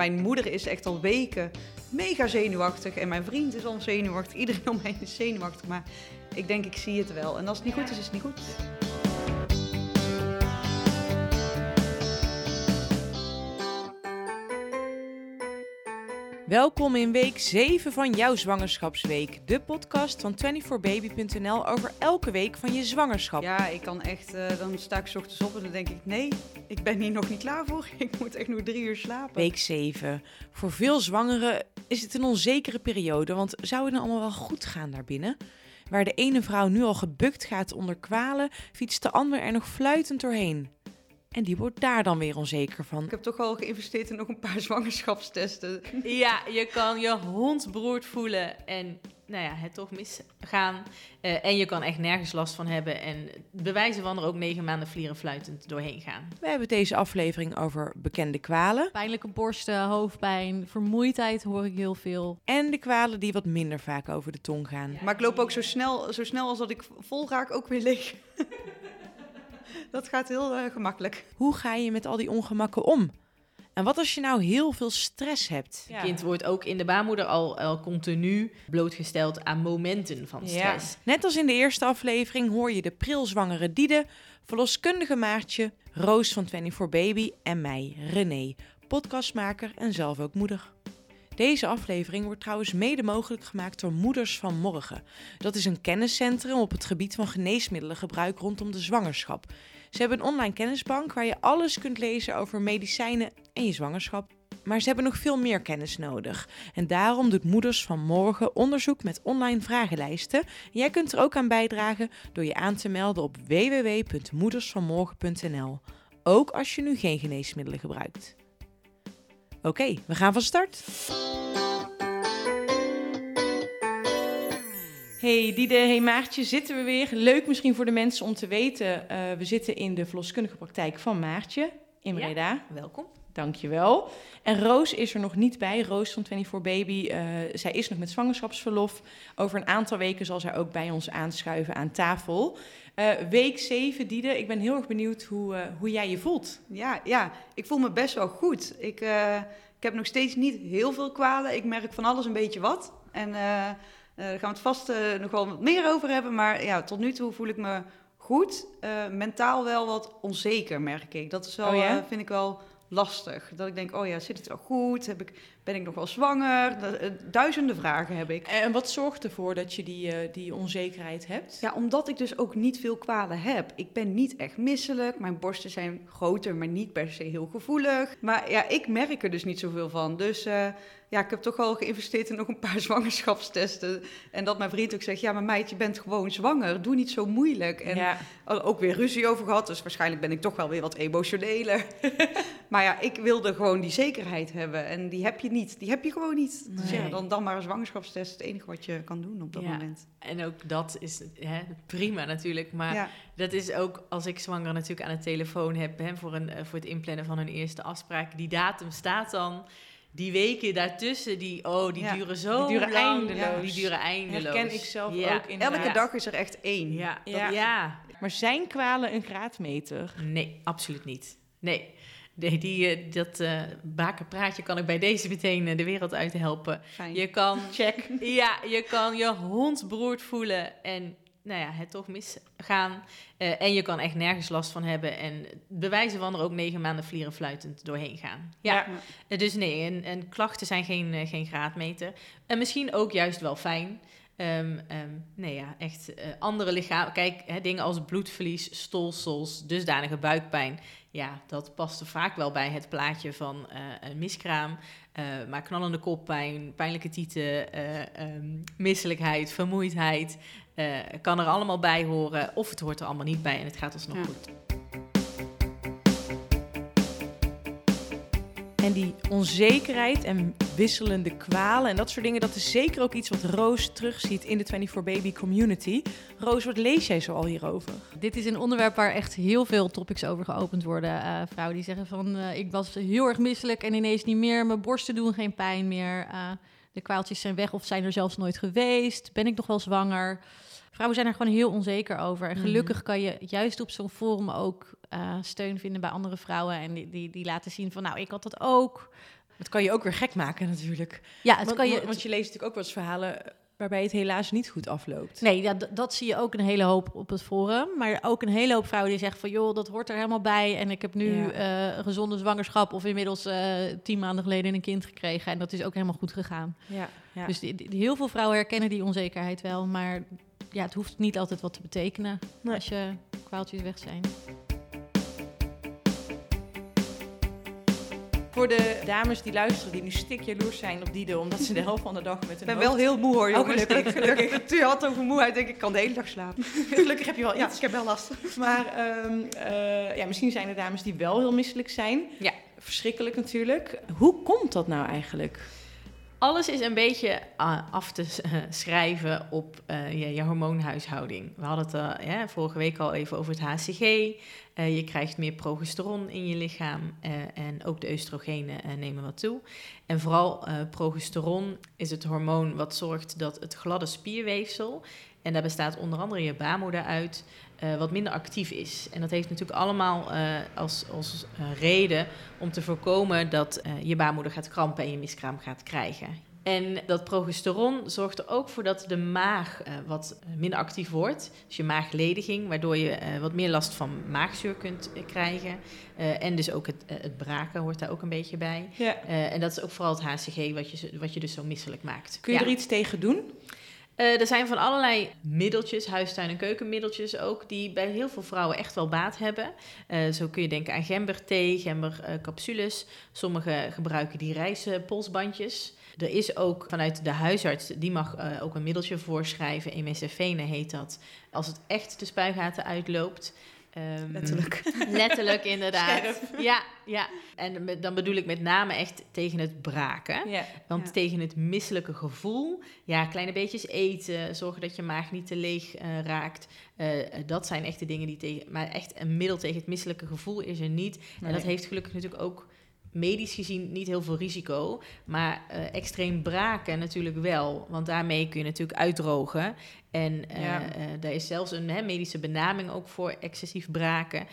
mijn moeder is echt al weken mega zenuwachtig. En mijn vriend is al zenuwachtig. Iedereen om mij is zenuwachtig. Maar ik denk, ik zie het wel. En als het niet goed is, is het niet goed. Welkom in week 7 van jouw zwangerschapsweek. De podcast van 24baby.nl over elke week van je zwangerschap. Ja, ik kan echt, uh, dan sta ik 's ochtends op en dan denk ik, nee, ik ben hier nog niet klaar voor. Ik moet echt nog drie uur slapen. Week 7. Voor veel zwangeren is het een onzekere periode, want zou het nou allemaal wel goed gaan daarbinnen? Waar de ene vrouw nu al gebukt gaat onder kwalen, fietst de ander er nog fluitend doorheen. En die wordt daar dan weer onzeker van. Ik heb toch al geïnvesteerd in nog een paar zwangerschapstesten. Ja, je kan je hond beroerd voelen en nou ja, het toch misgaan. Uh, en je kan echt nergens last van hebben. En bewijzen van er ook negen maanden vlieren fluitend doorheen gaan. We hebben deze aflevering over bekende kwalen. Pijnlijke borsten, hoofdpijn, vermoeidheid hoor ik heel veel. En de kwalen die wat minder vaak over de tong gaan. Maar ik loop ook zo snel, zo snel als dat ik vol raak ook weer leeg. dat gaat heel uh, gemakkelijk. Hoe ga je met al die ongemakken om? En wat als je nou heel veel stress hebt? Het kind wordt ook in de baarmoeder al, al continu blootgesteld aan momenten van stress. Ja. Net als in de eerste aflevering hoor je de prilzwangere Diede, verloskundige Maartje, Roos van 24 Baby en mij, René, podcastmaker en zelf ook moeder. Deze aflevering wordt trouwens mede mogelijk gemaakt door Moeders van Morgen. Dat is een kenniscentrum op het gebied van geneesmiddelengebruik rondom de zwangerschap. Ze hebben een online kennisbank waar je alles kunt lezen over medicijnen en je zwangerschap. Maar ze hebben nog veel meer kennis nodig. En daarom doet Moeders van Morgen onderzoek met online vragenlijsten. jij kunt er ook aan bijdragen door je aan te melden op www.moedersvanmorgen.nl. Ook als je nu geen geneesmiddelen gebruikt. Oké, we gaan van start. Hey Diede, hey Maartje, zitten we weer. Leuk misschien voor de mensen om te weten. Uh, we zitten in de verloskundige praktijk van Maartje in Breda. Ja, welkom. Dankjewel. En Roos is er nog niet bij. Roos van 24 Baby. Uh, zij is nog met zwangerschapsverlof. Over een aantal weken zal zij ook bij ons aanschuiven aan tafel. Uh, week 7, Diede. Ik ben heel erg benieuwd hoe, uh, hoe jij je voelt. Ja, ja, ik voel me best wel goed. Ik, ik heb nog steeds niet heel veel kwalen. Ik merk van alles een beetje wat. En daar gaan we het vast nog wel wat meer over hebben. Maar ja, tot nu toe voel ik me goed. mentaal wel wat onzeker, merk ik. Dat is wel, oh, ja? vind ik wel lastig. Dat ik denk, oh ja, zit het wel goed? Heb ik, ben ik nog wel zwanger? Duizenden vragen heb ik. En wat zorgt ervoor dat je die, uh, die onzekerheid hebt? Ja, omdat ik dus ook niet veel kwalen heb. Ik ben niet echt misselijk. Mijn borsten zijn groter, maar niet per se heel gevoelig. Maar ja, ik merk er dus niet zoveel van. Dus uh, ja, ik heb toch al geïnvesteerd in nog een paar zwangerschapstesten. En dat mijn vriend ook zegt, ja, maar meid, je bent gewoon zwanger. Doe niet zo moeilijk. En ja. ook weer ruzie over gehad. Dus waarschijnlijk ben ik toch wel weer wat emotioneler. maar ja, ik wilde gewoon die zekerheid hebben. En die heb je niet. Die heb je gewoon niet. Nee. Dus ja, dan, dan maar een zwangerschapstest. Het enige wat je kan doen op dat ja. moment. En ook dat is hè, prima natuurlijk. Maar Ja. dat is ook als ik zwanger natuurlijk aan de telefoon heb... Hè, voor, een, eh, voor het inplannen van hun eerste afspraak. Die datum staat dan die weken daartussen, die, oh, die Ja, duren zo die duren lang. eindeloos. Die duren eindeloos. Herken ik zelf Ja. ook inderdaad. Elke dag is er echt één. Ja, Dat- ja. Maar zijn kwalen een graadmeter? Nee, absoluut niet. Nee. Nee, die, eh, dat eh bakenpraatje kan ik bij deze meteen eh, de wereld uit helpen. Fijn. Je kan, Check. ja, je kan je hond beroerd voelen en nou ja, het toch misgaan. Eh, en je kan echt nergens last van hebben. En bewijzen van er ook negen maanden vlieren fluitend doorheen gaan. Ja, Ja. Eh, dus nee, en, en klachten zijn geen, eh, geen graadmeter. En misschien ook juist wel fijn. Ehm, ehm, nee, ja, echt andere lichaam. Kijk, hè, dingen als bloedverlies, stolsels, dusdanige buikpijn. Ja, dat past er vaak wel bij het plaatje van een miskraam. Maar knallende koppijn, pijnlijke tieten, eh, ehm, misselijkheid, vermoeidheid. Eh, kan er allemaal bij horen. Of het hoort er allemaal niet bij en het gaat alsnog Ja. goed. En die onzekerheid en wisselende kwalen en dat soort dingen, dat is zeker ook iets wat Roos terugziet in de 24 Baby community. Roos, wat lees jij zo al hierover? Dit is een onderwerp waar echt heel veel topics over geopend worden. Eh, vrouwen die zeggen van, eh, ik was heel erg misselijk en ineens niet meer. Mijn borsten doen geen pijn meer. De kwaaltjes zijn weg of zijn er zelfs nooit geweest. Ben ik nog wel zwanger? Vrouwen zijn er gewoon heel onzeker over. En Mhm. gelukkig kan je juist op zo'n forum ook eh, steun vinden bij andere vrouwen. En die, die, die laten zien van, nou, ik had dat ook. Dat kan je ook weer gek maken natuurlijk. Ja, het want, kan je, want- want je leest natuurlijk ook wel eens verhalen waarbij het helaas niet goed afloopt. Nee, ja, d- dat zie je ook een hele hoop op het forum. Maar ook een hele hoop vrouwen die zeggen van... joh, dat hoort er helemaal bij. En ik heb nu Ja. eh, een gezonde zwangerschap... of inmiddels eh, tien maanden geleden een kind gekregen. En dat is ook helemaal goed gegaan. Ja, ja. Dus die, die- heel veel vrouwen herkennen die onzekerheid wel. Maar ja, het hoeft niet altijd wat te betekenen... Nee. als je kwaaltjes weg zijn. Voor de dames die luisteren, die nu stik jaloers zijn op Diede, omdat ze de helft van de dag met Ik een ben wel heel moe hoor, Oh, jongens. gelukkig, gelukkig. Je had over moeheid, denk ik, ik kan de hele dag slapen. Gelukkig heb je wel Ja, iets. ik heb wel last. Maar ehm, eh, ja, misschien zijn er dames die wel heel misselijk zijn. Ja. Verschrikkelijk natuurlijk. Hoe komt dat nou eigenlijk? Alles is een beetje ah, af te s- schrijven op eh, je, je hormoonhuishouding. We hadden het vorige week al even over het HCG. Eh, je krijgt meer progesteron in je lichaam eh, en ook de oestrogenen eh, nemen wat toe. En vooral eh, progesteron is het hormoon wat zorgt dat het gladde spierweefsel, en daar bestaat onder andere je baarmoeder uit, eh, wat minder actief is. En dat heeft natuurlijk allemaal eh, als, als eh, reden om te voorkomen dat je baarmoeder gaat krampen en je miskraam gaat krijgen. En dat progesteron zorgt er ook voor dat de maag wat minder actief wordt. Dus je maaglediging, waardoor je wat meer last van maagzuur kunt krijgen. En dus ook het, het braken hoort daar ook een beetje bij. Ja. En dat is ook vooral het HCG wat je, wat je dus zo misselijk maakt. Kun je Ja. er iets tegen doen? Eh, er zijn van allerlei middeltjes, huistuin- en keukenmiddeltjes ook, die bij heel veel vrouwen echt wel baat hebben. Eh, zo kun je denken aan gemberthee, gembercapsules. Sommigen gebruiken die reispolsbandjes. Er is ook vanuit de huisarts, die mag eh, ook een middeltje voorschrijven. Emesifene heet dat. Als het echt de spuigaten uitloopt. Ehm, Letterlijk. Letterlijk, inderdaad. Ja, ja. En met- dan bedoel ik met name echt tegen het braken. Ja. Want Ja. tegen het misselijke gevoel, ja, kleine beetjes eten, zorgen dat je maag niet te leeg eh, raakt. eh, dat zijn echt de dingen die tegen. Maar echt een middel tegen het misselijke gevoel is er niet. En dat heeft gelukkig natuurlijk ook medisch gezien niet heel veel risico. Maar eh, extreem braken natuurlijk wel. Want daarmee kun je natuurlijk uitdrogen. En eh, Ja. eh, daar is zelfs een hè, medische benaming ook voor excessief braken.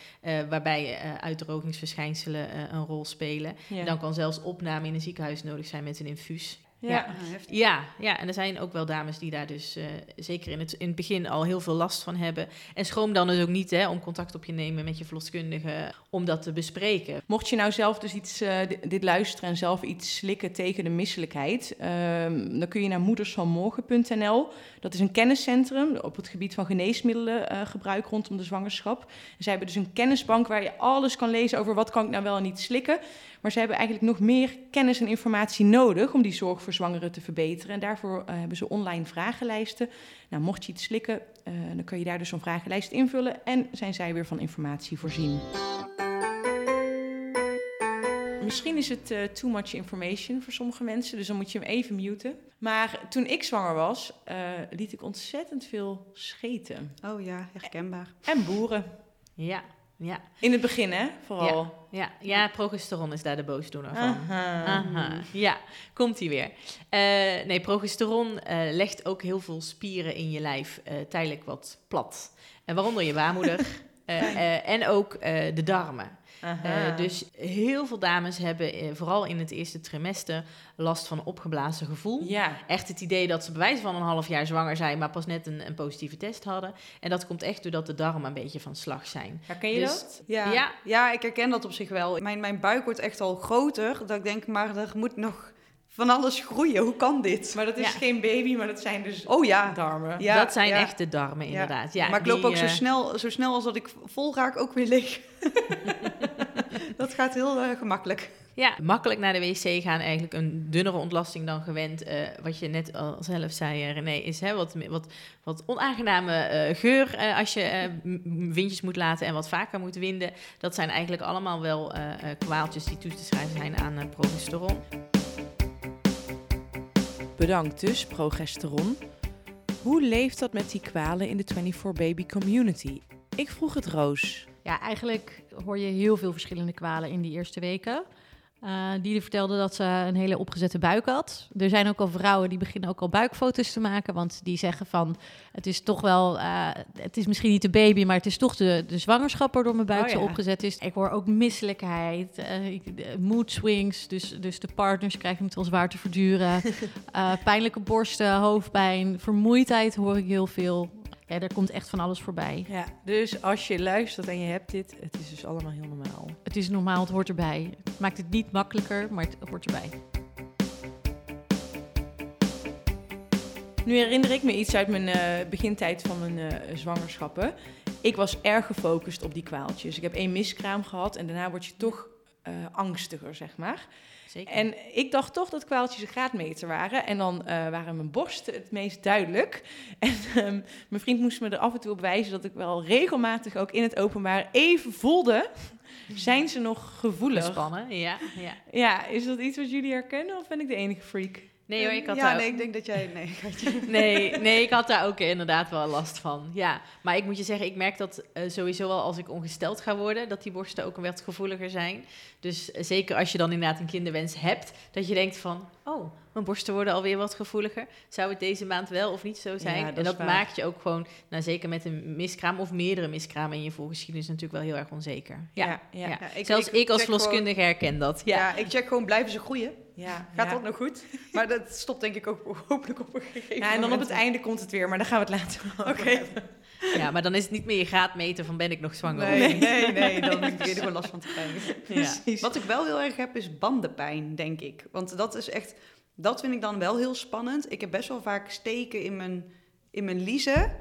waarbij uitdrogingsverschijnselen een rol spelen. Ja. Dan kan zelfs opname in een ziekenhuis nodig zijn met een infuus. Ja. Ja. Ah. Ja, ja, en er zijn ook wel dames die daar dus eh, zeker in het, in het begin al heel veel last van hebben. En schroom dan dus ook niet hè, om contact op je nemen met je verloskundige om dat te bespreken. Mocht je nou zelf dus iets, eh, di- dit luisteren en zelf iets slikken tegen de misselijkheid, ehm, dan kun je naar moedersvanmorgen.nl. Dat is een kenniscentrum op het gebied van geneesmiddelen eh, gebruik rondom de zwangerschap. En zij hebben dus een kennisbank waar je alles kan lezen over wat kan ik nou wel en niet slikken. Maar ze hebben eigenlijk nog meer kennis en informatie nodig om die zorg voor zwangeren te verbeteren. En daarvoor eh, hebben ze online vragenlijsten. Nou, mocht je iets slikken, eh, dan kun je daar dus zo'n vragenlijst invullen en zijn zij weer van informatie voorzien. Misschien is het eh, too much information voor sommige mensen, dus dan moet je hem even muten. Maar toen ik zwanger was, eh, liet ik ontzettend veel scheten. Oh ja, herkenbaar. En boeren. Ja, ja, In het begin, hè? Vooral. ja, ja, progesteron is daar de boosdoener van. Aha. Aha, ja, komt hij weer. Eh, nee, progesteron eh, legt ook heel veel spieren in je lijf eh, tijdelijk wat plat. En waaronder je baarmoeder en ook de darmen. Eh, dus heel veel dames hebben eh, vooral in het eerste trimester last van een opgeblazen gevoel. Ja. Echt het idee dat ze bij wijze van een half jaar zwanger zijn, maar pas net een, een positieve test hadden. En dat komt echt doordat de darmen een beetje van slag zijn. Herken je Dus- dat? Ja, Ja. ja. ik herken dat op zich wel. Mijn, mijn buik wordt echt al groter. Dat ik denk, maar er moet nog van alles groeien. Hoe kan dit? Maar dat is Ja. geen baby, maar dat zijn dus Oh ja. darmen. Ja, dat zijn ja. echt de darmen, inderdaad. Ja, maar ik loop die, ook zo eh, snel, zo snel als dat ik vol raak ook weer leeg. dat gaat heel eh, gemakkelijk. Ja, makkelijk naar de wc gaan, eigenlijk een dunnere ontlasting dan gewend. Eh, wat je net al zelf zei, eh, René, is hè, wat, wat, wat onaangename eh, geur eh, als je eh, windjes moet laten en wat vaker moet winden. Dat zijn eigenlijk allemaal wel eh, eh, kwaaltjes die toe te schrijven zijn aan eh, progesteron. Bedankt dus, progesteron. Hoe leeft dat met die kwalen in de 24 Baby community? Ik vroeg het Roos. Ja, eigenlijk hoor je heel veel verschillende kwalen in die eerste weken. Uh, die vertelde dat ze een hele opgezette buik had. Er zijn ook al vrouwen die beginnen ook al buikfoto's te maken. Want die zeggen van, het is toch wel... Uh, het is misschien niet de baby, maar het is toch de, de zwangerschap... waardoor mijn buik Oh, zo ja. opgezet is. Ik hoor ook misselijkheid, uh, mood swings. Dus, dus de partners krijgen het wel zwaar te verduren. Pijnlijke borsten, hoofdpijn, vermoeidheid hoor ik heel veel. Ja, er komt echt van alles voorbij. Ja, dus als je luistert en je hebt dit, het is dus allemaal heel normaal. Het is normaal, het hoort erbij. Het maakt het niet makkelijker, maar het hoort erbij. Nu herinner ik me iets uit mijn eh, begintijd van mijn eh, zwangerschappen. Ik was erg gefocust op die kwaaltjes. Ik heb één miskraam gehad en daarna word je toch eh, angstiger, zeg maar. Zeker. En ik dacht toch dat kwaaltjes een graadmeter waren. En dan eh, waren mijn borsten het meest duidelijk. En ehm, mijn vriend moest me er af en toe op wijzen dat ik wel regelmatig ook in het openbaar even voelde. Zijn ze nog gevoelig? Gespannen, ja. ja. Ja, is dat iets wat jullie herkennen of ben ik de enige freak? Nee hoor, ik had ja, daar nee, ik denk dat jij... Nee. Nee, nee, ik had daar ook inderdaad wel last van. Ja, maar ik moet je zeggen, ik merk dat eh, sowieso wel als ik ongesteld ga worden, dat die borsten ook wat gevoeliger zijn. Dus eh, zeker als je dan inderdaad een kinderwens hebt, dat je denkt van, oh, mijn borsten worden alweer wat gevoeliger. Zou het deze maand wel of niet zo zijn? Ja, dat en dat maakt je ook gewoon, nou zeker met een miskraam of meerdere miskramen in je voorgeschiedenis natuurlijk wel heel erg onzeker. Ja, ja. ja. Zelfs ik, als gewoon- verloskundige herken dat. Ja. Ja. ik check gewoon, blijven ze groeien? ja. Gaat dat nog goed? Maar dat stopt denk ik ook hopelijk op een gegeven Ja, en dan op moment. het einde komt het weer, maar daar gaan we het later over Oké. Ja, maar dan is het niet meer je graadmeter van ben ik nog zwanger of Nee, niet. nee, nee, dan begin je er gewoon last van te krijgen. Ja. Precies. Wat ik wel heel erg heb, is bandenpijn, denk ik. Want dat is echt, dat vind ik dan wel heel spannend. Ik heb best wel vaak steken in mijn, in mijn liezen.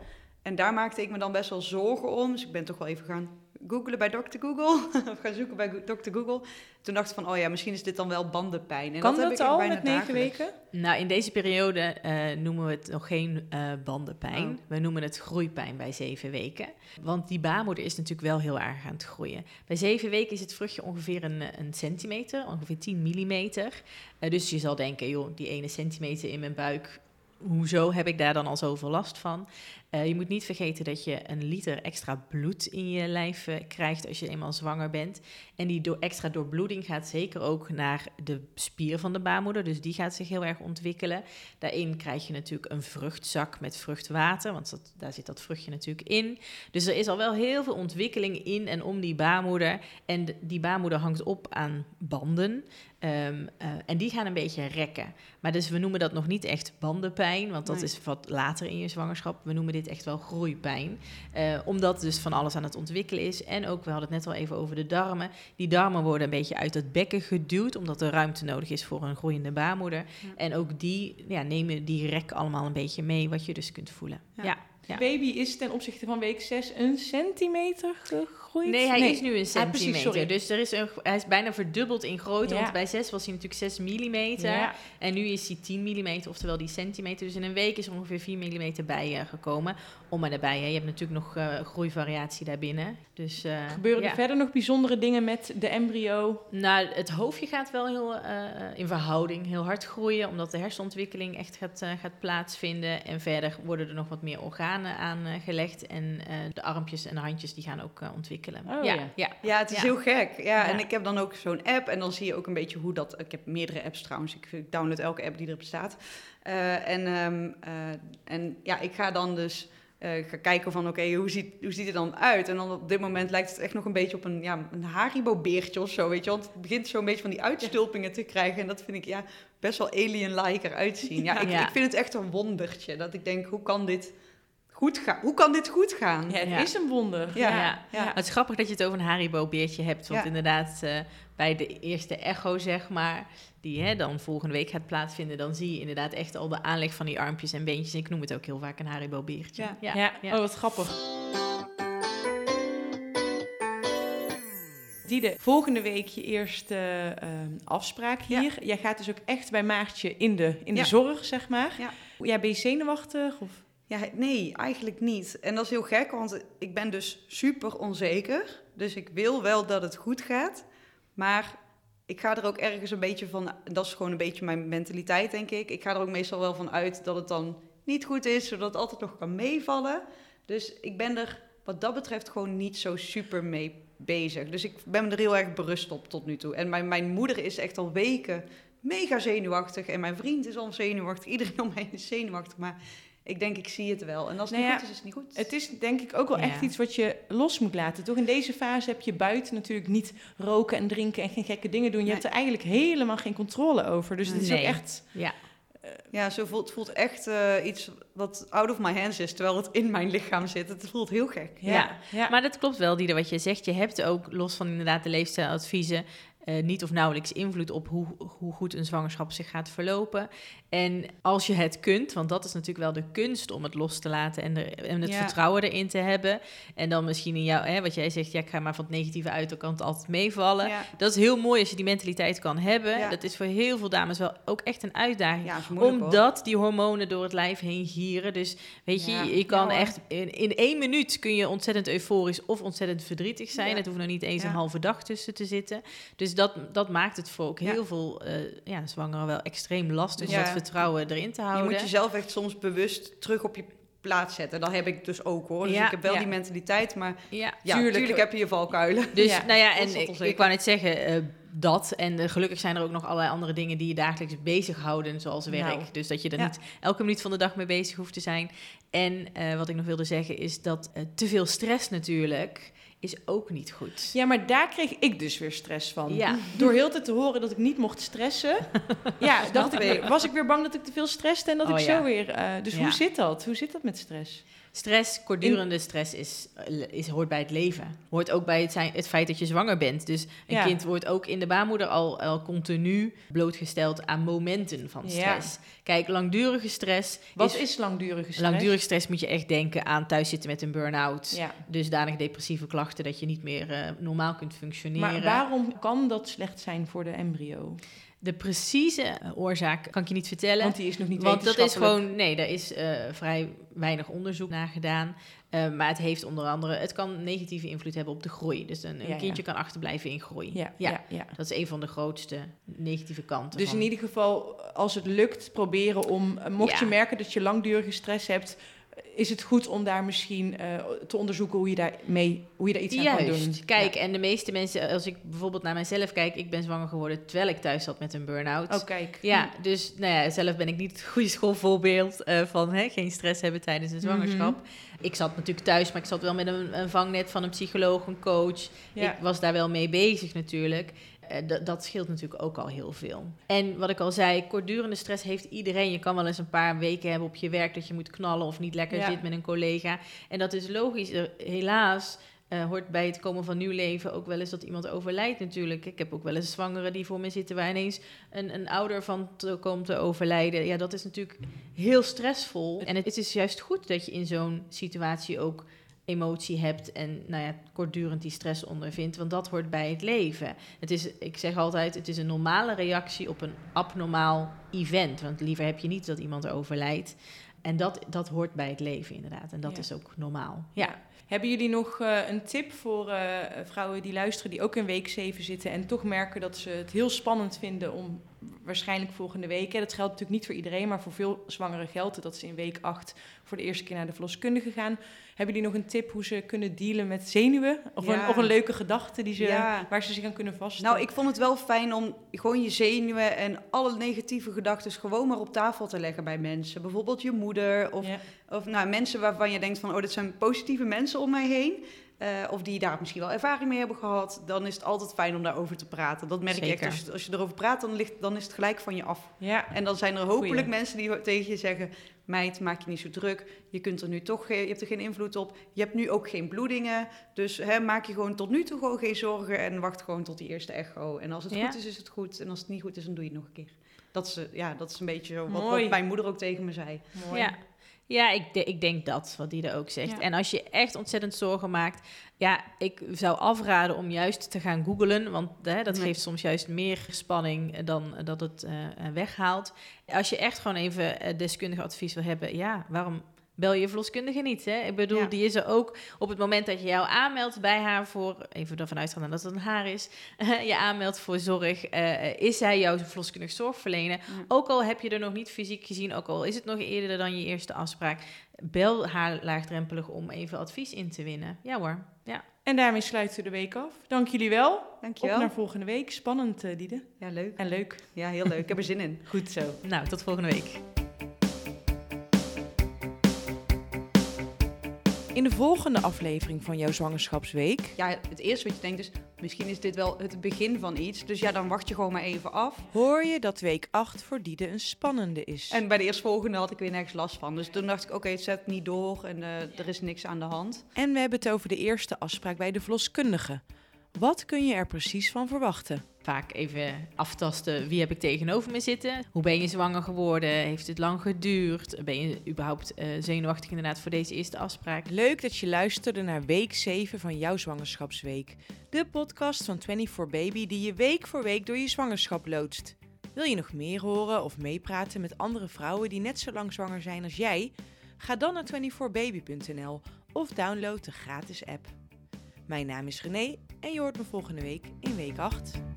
En daar maakte ik me dan best wel zorgen om. Dus ik ben toch wel even gaan googlen bij Dr. Google. of gaan zoeken bij Dr. Google. Toen dacht ik van, oh ja, misschien is dit dan wel bandenpijn. En kan dat, al bijna met negen weken? Nou, in deze periode eh, noemen we het nog geen eh, bandenpijn. Oh. We noemen het groeipijn bij zeven weken. Want die baarmoeder is natuurlijk wel heel erg aan het groeien. Bij zeven weken is het vruchtje ongeveer een, eh, een centimeter, ongeveer 10 millimeter. Dus je zal denken, joh, die ene centimeter in mijn buik, hoezo heb ik daar dan al zoveel last van? Eh, je moet niet vergeten dat je een liter extra bloed in je lijf eh, krijgt als je eenmaal zwanger bent. En die door extra doorbloeding gaat zeker ook naar de spier van de baarmoeder. Dus die gaat zich heel erg ontwikkelen. Daarin krijg je natuurlijk een vruchtzak met vruchtwater, want dat, daar zit dat vruchtje natuurlijk in. Dus er is al wel heel veel ontwikkeling in en om die baarmoeder. En de- die baarmoeder hangt op aan banden. Ehm, eh, en die gaan een beetje rekken. Maar dus we noemen dat nog niet echt bandenpijn, want dat Nee. is wat later in je zwangerschap. We noemen dit echt wel groeipijn. Eh, omdat dus van alles aan het ontwikkelen is. En ook, we hadden het net al even over de darmen. Die darmen worden een beetje uit het bekken geduwd, omdat er ruimte nodig is voor een groeiende baarmoeder. En ook die ja, nemen die rek allemaal een beetje mee, wat je dus kunt voelen. Ja. Ja. Ja. Baby is ten opzichte van week 6 een centimeter gegroeid? Nee, hij is nu een Ah, centimeter. precies, sorry. dus er is een, hij is bijna verdubbeld in grootte. Ja. Want bij 6 was hij natuurlijk 6 millimeter. Ja. En nu is hij 10 mm, oftewel die centimeter. Dus in een week is er ongeveer 4 mm bij eh, gekomen. Om en daarbij, hè. je hebt natuurlijk nog eh, groeivariatie daarbinnen. Dus, eh, Gebeuren ja. er verder nog bijzondere dingen met de embryo? Nou, het hoofdje gaat wel heel eh, in verhouding heel hard groeien, omdat de hersenontwikkeling echt gaat, gaat plaatsvinden. En verder worden er nog wat meer organen aangelegd. en eh, de armpjes en de handjes die gaan ook eh, ontwikkelen. Oh, ja, ja. ja. Ja, het is Ja. heel gek. Ja, en ik heb dan ook zo'n app en dan zie je ook een beetje hoe dat... Ik heb meerdere apps trouwens. Ik, ik download elke app die er bestaat. Eh, en, ehm, eh, en ja, ik ga dan dus eh, ga kijken van oké, hoe, ziet, hoe ziet het dan uit? En dan op dit moment lijkt het echt nog een beetje op een, ja, een Haribo-beertje of zo, weet je. Want het begint zo'n beetje van die uitstulpingen te krijgen. En dat vind ik ja, best wel alien-like eruit zien. Ja, ik, Ja. ik vind het echt een wondertje. Dat ik denk, hoe kan dit goed gaan? Hoe kan dit goed gaan? Ja, het Ja. is een wonder. Ja. Ja. Ja. Het is grappig dat je het over een Haribo-beertje hebt. Want Ja. inderdaad, eh, bij de eerste echo, zeg maar, die hè, dan volgende week gaat plaatsvinden, dan zie je inderdaad echt al de aanleg van die armpjes en beentjes. Ik noem het ook heel vaak een Haribo-beertje. Ja. Ja, ja. oh wat grappig. Diede, volgende week je eerste ehm, afspraak Ja. hier. Jij gaat dus ook echt bij Maartje in de, in Ja. de zorg, zeg maar. Ja. Ja, ben je zenuwachtig? Of? Ja, nee, eigenlijk niet. En dat is heel gek, want ik ben dus super onzeker. Dus ik wil wel dat het goed gaat. Maar ik ga er ook ergens een beetje van... Dat is gewoon een beetje mijn mentaliteit, denk ik. Ik ga er ook meestal wel van uit dat het dan niet goed is... zodat het altijd nog kan meevallen. Dus ik ben er wat dat betreft gewoon niet zo super mee bezig. Dus ik ben er heel erg berust op tot nu toe. En mijn, mijn moeder is echt al weken mega zenuwachtig. En mijn vriend is al zenuwachtig. Iedereen om mij is zenuwachtig. Maar ik denk, ik zie het wel. En als het Nou niet ja, goed is, is het niet goed. Het is denk ik ook wel Ja. echt iets wat je los moet laten. Toch in deze fase heb je buiten natuurlijk niet roken en drinken en geen gekke dingen doen. Je Nee. hebt er eigenlijk helemaal geen controle over. Dus het is Nee. ook echt... Ja. Ja, zo voelt, het voelt echt eh, iets wat out of my hands is, terwijl het in mijn lichaam zit. Het voelt heel gek. Ja, Ja. ja. Maar dat klopt wel, Dieder, wat je zegt. Je hebt ook, los van inderdaad de leefstijladviezen, eh, niet of nauwelijks invloed op hoe, hoe goed een zwangerschap zich gaat verlopen. En als je het kunt, want dat is natuurlijk wel de kunst om het los te laten en, er, en het Ja. vertrouwen erin te hebben. En dan misschien in jou, hè, wat jij zegt, ja, ik ga maar van het negatieve uit, dan kan het altijd meevallen. Ja, Dat is heel mooi als je die mentaliteit kan hebben. Ja. Dat is voor heel veel dames wel ook echt een uitdaging. hoor. Omdat die hormonen door het lijf heen gieren. Dus weet je, je kan echt in, in één minuut kun je ontzettend euforisch of ontzettend verdrietig zijn. Het hoeft nog niet eens een halve dag tussen te zitten. Dus dat, dat maakt het voor ook Ja. heel veel eh, ja, zwangeren wel extreem lastig. Ja. Dat vertrouwen erin te Je houden. moet jezelf echt soms bewust terug op je plaats zetten. Dat heb ik dus ook hoor. Dus Ja, ik heb wel ja. die mentaliteit, maar ja. Tuurlijk. tuurlijk, heb je je valkuilen. Dus nou ja, en ik, ik wou net zeggen eh, dat. En eh, gelukkig zijn er ook nog allerlei andere dingen die je dagelijks bezighouden, zoals werk. Nou, dus dat je er niet elke minuut van de dag mee bezig hoeft te zijn. En wat ik nog wilde zeggen is dat te veel stress natuurlijk is ook niet goed. Ja, maar daar kreeg ik dus weer stress van. Ja. Door heel tijd te horen dat ik niet mocht stressen. ja, dacht ik, was ik weer bang dat ik te veel stresste en dat Oh, ik ja. zo weer... eh, dus Ja. hoe zit dat? Hoe zit dat met stress? Stress, kortdurende stress, is, eh, is, hoort bij het leven. Hoort ook bij het, zijn, het feit dat je zwanger bent. Dus een Ja. kind wordt ook in de baarmoeder al, al continu blootgesteld aan momenten van Ja. stress. Kijk, langdurige stress Wat is, langdurige stress? Langdurige stress moet je echt denken aan thuis zitten met een burn-out. Ja. Dusdanig depressieve klachten dat je niet meer eh, normaal kunt functioneren. Maar waarom kan dat slecht zijn voor de embryo? De precieze oorzaak kan ik je niet vertellen. Want die is nog niet Want dat is gewoon, nee, daar is eh, vrij weinig onderzoek naar gedaan. Eh, maar het heeft onder andere, het kan negatieve invloed hebben op de groei. Dus een, een Ja, ja. kindje kan achterblijven in groei. Ja, Ja. ja. Dat is een van de grootste negatieve kanten. Dus van- in ieder geval, als het lukt, proberen om... eh, Mocht je merken dat je langdurige stress hebt... is het goed om daar misschien eh, te onderzoeken hoe je daar, mee, hoe je daar iets aan kan doen. Kijk, en de meeste mensen, als ik bijvoorbeeld naar mijzelf kijk, ik ben zwanger geworden terwijl ik thuis zat met een burn-out. Oh, kijk. Ja, dus nou ja, zelf ben ik niet het goede schoolvoorbeeld eh, van hè, geen stress hebben tijdens een zwangerschap. Ik zat natuurlijk thuis, maar ik zat wel met een, een vangnet van een psycholoog, een coach. Ja. Ik was daar wel mee bezig natuurlijk. Eh, dat- scheelt natuurlijk ook al heel veel. En wat ik al zei, kortdurende stress heeft iedereen. Je kan wel eens een paar weken hebben op je werk dat je moet knallen of niet lekker Ja. zit met een collega. En dat is logisch. Helaas eh, hoort bij het komen van nieuw leven ook wel eens dat iemand overlijdt natuurlijk. Ik heb ook wel eens zwangeren die voor me zitten waar ineens een, een ouder van te, komt te overlijden. Ja, dat is natuurlijk heel stressvol. En het, het is juist goed dat je in zo'n situatie ook emotie hebt en nou ja, kortdurend die stress ondervindt, want dat hoort bij het leven. Het is, ik zeg altijd, het is een normale reactie op een abnormaal event, want liever heb je niet dat iemand overlijdt. En dat, dat hoort bij het leven inderdaad, en dat Ja. is ook normaal. Ja. Hebben jullie nog eh, een tip voor eh, vrouwen die luisteren, die ook in week 7 zitten en toch merken dat ze het heel spannend vinden om waarschijnlijk volgende week, hè, dat geldt natuurlijk niet voor iedereen, maar voor veel zwangeren geldt dat ze in week 8 voor de eerste keer naar de verloskundige gaan. Hebben jullie nog een tip hoe ze kunnen dealen met zenuwen? Of, een, Ja. of een leuke gedachte die ze, Ja. waar ze zich aan kunnen vaststellen? Nou, ik vond het wel fijn om gewoon je zenuwen en alle negatieve gedachten gewoon maar op tafel te leggen bij mensen. Bijvoorbeeld je moeder of, Ja. Of nou, mensen waarvan je denkt van, oh, dit zijn positieve mensen om mij heen. Eh, of die daar misschien wel ervaring mee hebben gehad. Dan is het altijd fijn om daarover te praten. Dat merk echt. Zeker. Als je, als je erover praat, dan, ligt, dan is het gelijk van je af. Ja. En dan zijn er hopelijk Goeie. mensen die tegen je zeggen... meid, maak je niet zo druk. Je, kunt er nu toch geen, je hebt er geen invloed op. Je hebt nu ook geen bloedingen. Dus hè, maak je gewoon tot nu toe gewoon geen zorgen... en wacht gewoon tot die eerste echo. En als het Ja. goed is, is het goed. En als het niet goed is, dan doe je het nog een keer. Dat is, ja, dat is een beetje zo wat, wat mijn moeder ook tegen me zei. Mooi. Ja, ja ik, de- ik denk dat, wat die er ook zegt. Ja. En als je echt ontzettend zorgen maakt, ja, ik zou afraden om juist te gaan googlen, want hè, dat geeft soms juist meer spanning dan dat het eh, eh, weghaalt. Als je echt gewoon even eh, deskundig advies wil hebben, ja, waarom bel je verloskundige niet. Hè? Ik bedoel, Ja. die is er ook op het moment dat je jou aanmeldt bij haar voor, even ervan uitgaan dat het een haar is, je aanmeldt voor zorg, eh, is zij jouw verloskundig zorgverlener. Ja. Ook al heb je er nog niet fysiek gezien, ook al is het nog eerder dan je eerste afspraak, bel haar laagdrempelig om even advies in te winnen. Ja hoor, ja. En daarmee sluiten we de week af. Dank jullie wel. Op Dankjewel. naar volgende week. Spannend, eh Diede. Ja, leuk. En leuk. Ja, heel leuk. Ik heb er zin in. Goed zo. Nou, tot volgende week. In de volgende aflevering van jouw zwangerschapsweek Ja, het eerste wat je denkt is, misschien is dit wel het begin van iets. Dus ja, dan wacht je gewoon maar even af. hoor je dat week 8 voor Diede een spannende is. En bij de eerstvolgende had ik weer nergens last van. Dus toen dacht ik, oké, het zet niet door en eh, er is niks aan de hand. En we hebben het over de eerste afspraak bij de verloskundige. Wat kun je er precies van verwachten? Vaak even aftasten, wie heb ik tegenover me zitten? Hoe ben je zwanger geworden? Heeft het lang geduurd? Ben je überhaupt eh, zenuwachtig inderdaad voor deze eerste afspraak? Leuk dat je luisterde naar week 7 van jouw zwangerschapsweek. De podcast van 24 Baby die je week voor week door je zwangerschap loodst. Wil je nog meer horen of meepraten met andere vrouwen die net zo lang zwanger zijn als jij? Ga dan naar 24baby.nl of download de gratis app. Mijn naam is René en je hoort me volgende week in week 8.